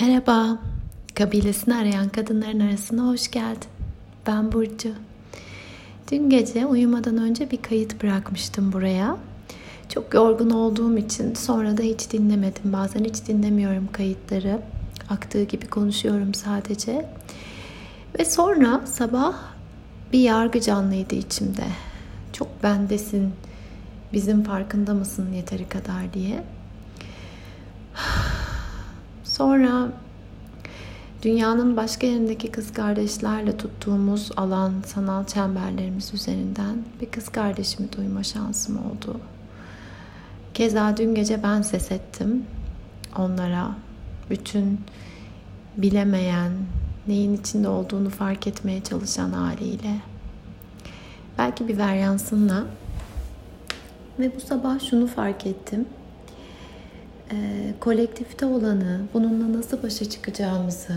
Merhaba, kabilesini arayan kadınların arasına hoş geldin. Ben Burcu. Dün gece uyumadan önce bir kayıt bırakmıştım buraya. Çok yorgun olduğum için sonra da hiç dinlemedim. Bazen hiç dinlemiyorum kayıtları. Aktığı gibi konuşuyorum sadece. Ve sonra sabah bir yargı canlıydı içimde. Çok bendesin, bizim farkında mısın yeteri kadar diye. Sonra dünyanın başka yerindeki kız kardeşlerle tuttuğumuz alan sanal çemberlerimiz üzerinden bir kız kardeşimi duyma şansım oldu. Keza dün gece ben ses ettim onlara. Bütün bilemeyen, neyin içinde olduğunu fark etmeye çalışan haliyle. Belki bir varyansınla. Ve bu sabah şunu fark ettim e, kolektifte olanı, bununla nasıl başa çıkacağımızı,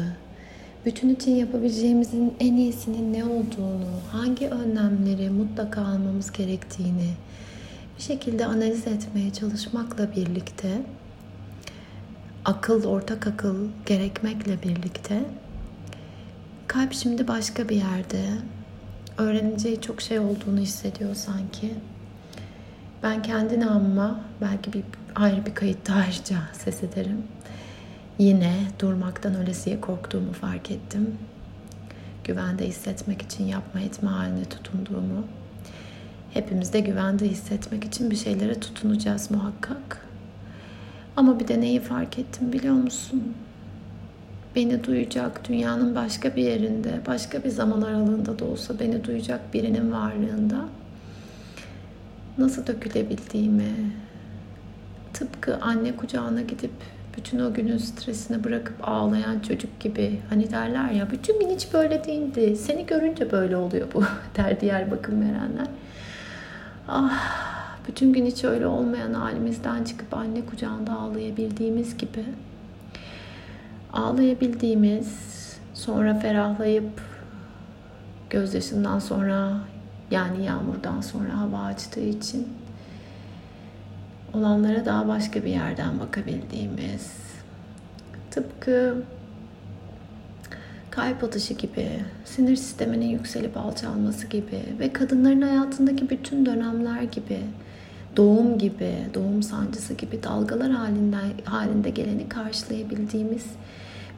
bütün için yapabileceğimizin en iyisinin ne olduğunu, hangi önlemleri mutlaka almamız gerektiğini bir şekilde analiz etmeye çalışmakla birlikte akıl, ortak akıl gerekmekle birlikte kalp şimdi başka bir yerde. Öğreneceği çok şey olduğunu hissediyor sanki. Ben kendi namıma belki bir ayrı bir kayıt ayrıca ses ederim. Yine durmaktan ölesiye korktuğumu fark ettim. Güvende hissetmek için yapma etme haline tutunduğumu. Hepimiz de güvende hissetmek için bir şeylere tutunacağız muhakkak. Ama bir de neyi fark ettim biliyor musun? Beni duyacak dünyanın başka bir yerinde, başka bir zaman aralığında da olsa beni duyacak birinin varlığında nasıl dökülebildiğimi, tıpkı anne kucağına gidip bütün o günün stresini bırakıp ağlayan çocuk gibi hani derler ya bütün gün hiç böyle değildi. Seni görünce böyle oluyor bu der diğer bakım verenler. Ah bütün gün hiç öyle olmayan halimizden çıkıp anne kucağında ağlayabildiğimiz gibi ağlayabildiğimiz sonra ferahlayıp gözyaşından sonra yani yağmurdan sonra hava açtığı için olanlara daha başka bir yerden bakabildiğimiz tıpkı kalp atışı gibi, sinir sisteminin yükselip alçalması gibi ve kadınların hayatındaki bütün dönemler gibi, doğum gibi, doğum sancısı gibi dalgalar halinde, halinde geleni karşılayabildiğimiz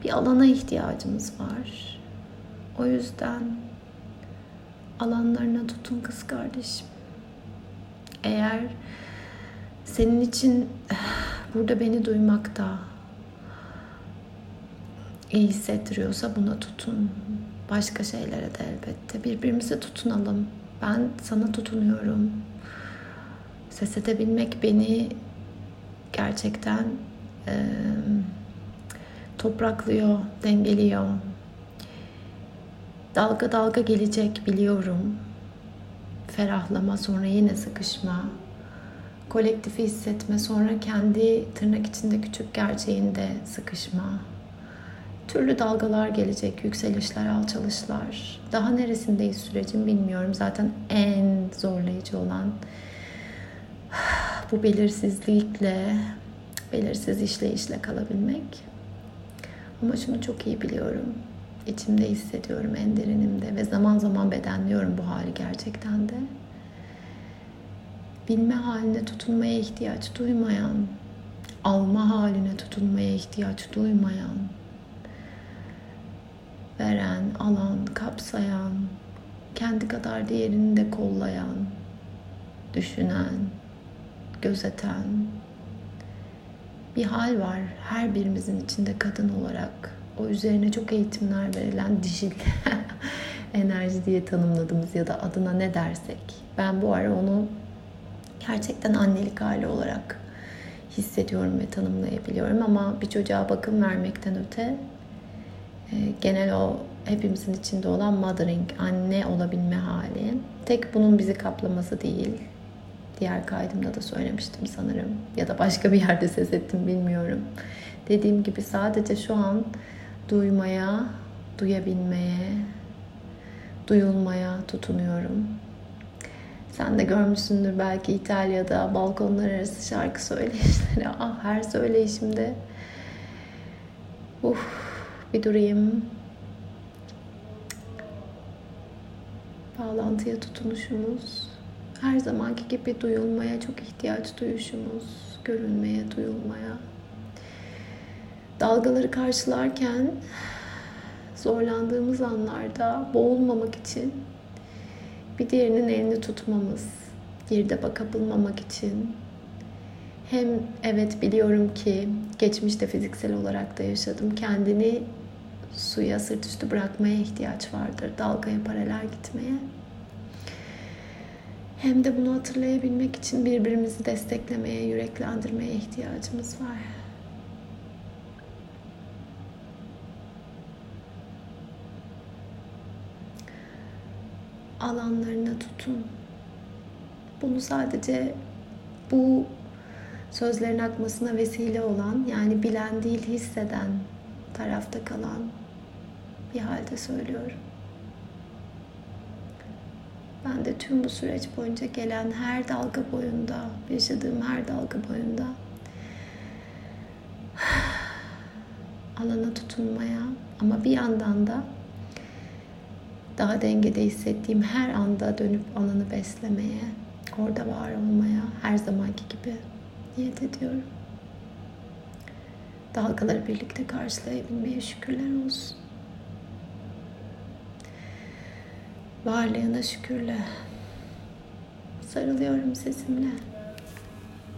bir alana ihtiyacımız var. O yüzden alanlarına tutun kız kardeşim. Eğer senin için burada beni duymakta iyi hissettiriyorsa buna tutun. Başka şeylere de elbette. Birbirimize tutunalım. Ben sana tutunuyorum. Ses edebilmek beni gerçekten e, topraklıyor, dengeliyor. Dalga dalga gelecek biliyorum. Ferahlama sonra yine sıkışma. Kolektifi hissetme sonra kendi tırnak içinde küçük gerçeğinde sıkışma. Türlü dalgalar gelecek, yükselişler, alçalışlar. Daha neresindeyiz sürecin bilmiyorum. Zaten en zorlayıcı olan bu belirsizlikle, belirsiz işleyişle kalabilmek. Ama şunu çok iyi biliyorum içimde hissediyorum en derinimde ve zaman zaman bedenliyorum bu hali gerçekten de. Bilme haline tutunmaya ihtiyaç duymayan, alma haline tutunmaya ihtiyaç duymayan, veren, alan, kapsayan, kendi kadar diğerini de kollayan, düşünen, gözeten bir hal var her birimizin içinde kadın olarak o üzerine çok eğitimler verilen dişil enerji diye tanımladığımız ya da adına ne dersek. Ben bu ara onu gerçekten annelik hali olarak hissediyorum ve tanımlayabiliyorum ama bir çocuğa bakım vermekten öte e, genel o hepimizin içinde olan mothering, anne olabilme hali. Tek bunun bizi kaplaması değil. Diğer kaydımda da söylemiştim sanırım. Ya da başka bir yerde ses ettim bilmiyorum. Dediğim gibi sadece şu an duymaya, duyabilmeye, duyulmaya tutunuyorum. Sen de görmüşsündür belki İtalya'da balkonlar arası şarkı söyleyişleri. Ah her söyleyişimde Uf, bir durayım. Bağlantıya tutunuşumuz, her zamanki gibi duyulmaya çok ihtiyaç duyuşumuz, görünmeye, duyulmaya. Dalgaları karşılarken zorlandığımız anlarda boğulmamak için bir diğerinin elini tutmamız, girdaba kapılmamak için hem evet biliyorum ki geçmişte fiziksel olarak da yaşadım. Kendini suya sırt üstü bırakmaya ihtiyaç vardır. Dalgaya paralel gitmeye. Hem de bunu hatırlayabilmek için birbirimizi desteklemeye, yüreklendirmeye ihtiyacımız var. Alanlarına tutun. Bunu sadece bu sözlerin akmasına vesile olan yani bilen değil hisseden tarafta kalan bir halde söylüyorum. Ben de tüm bu süreç boyunca gelen her dalga boyunda, yaşadığım her dalga boyunda alana tutunmaya ama bir yandan da daha dengede hissettiğim her anda dönüp alanı beslemeye, orada var olmaya her zamanki gibi niyet ediyorum. Dalgaları birlikte karşılayabilmeye şükürler olsun. Varlığına şükürle. Sarılıyorum sesimle.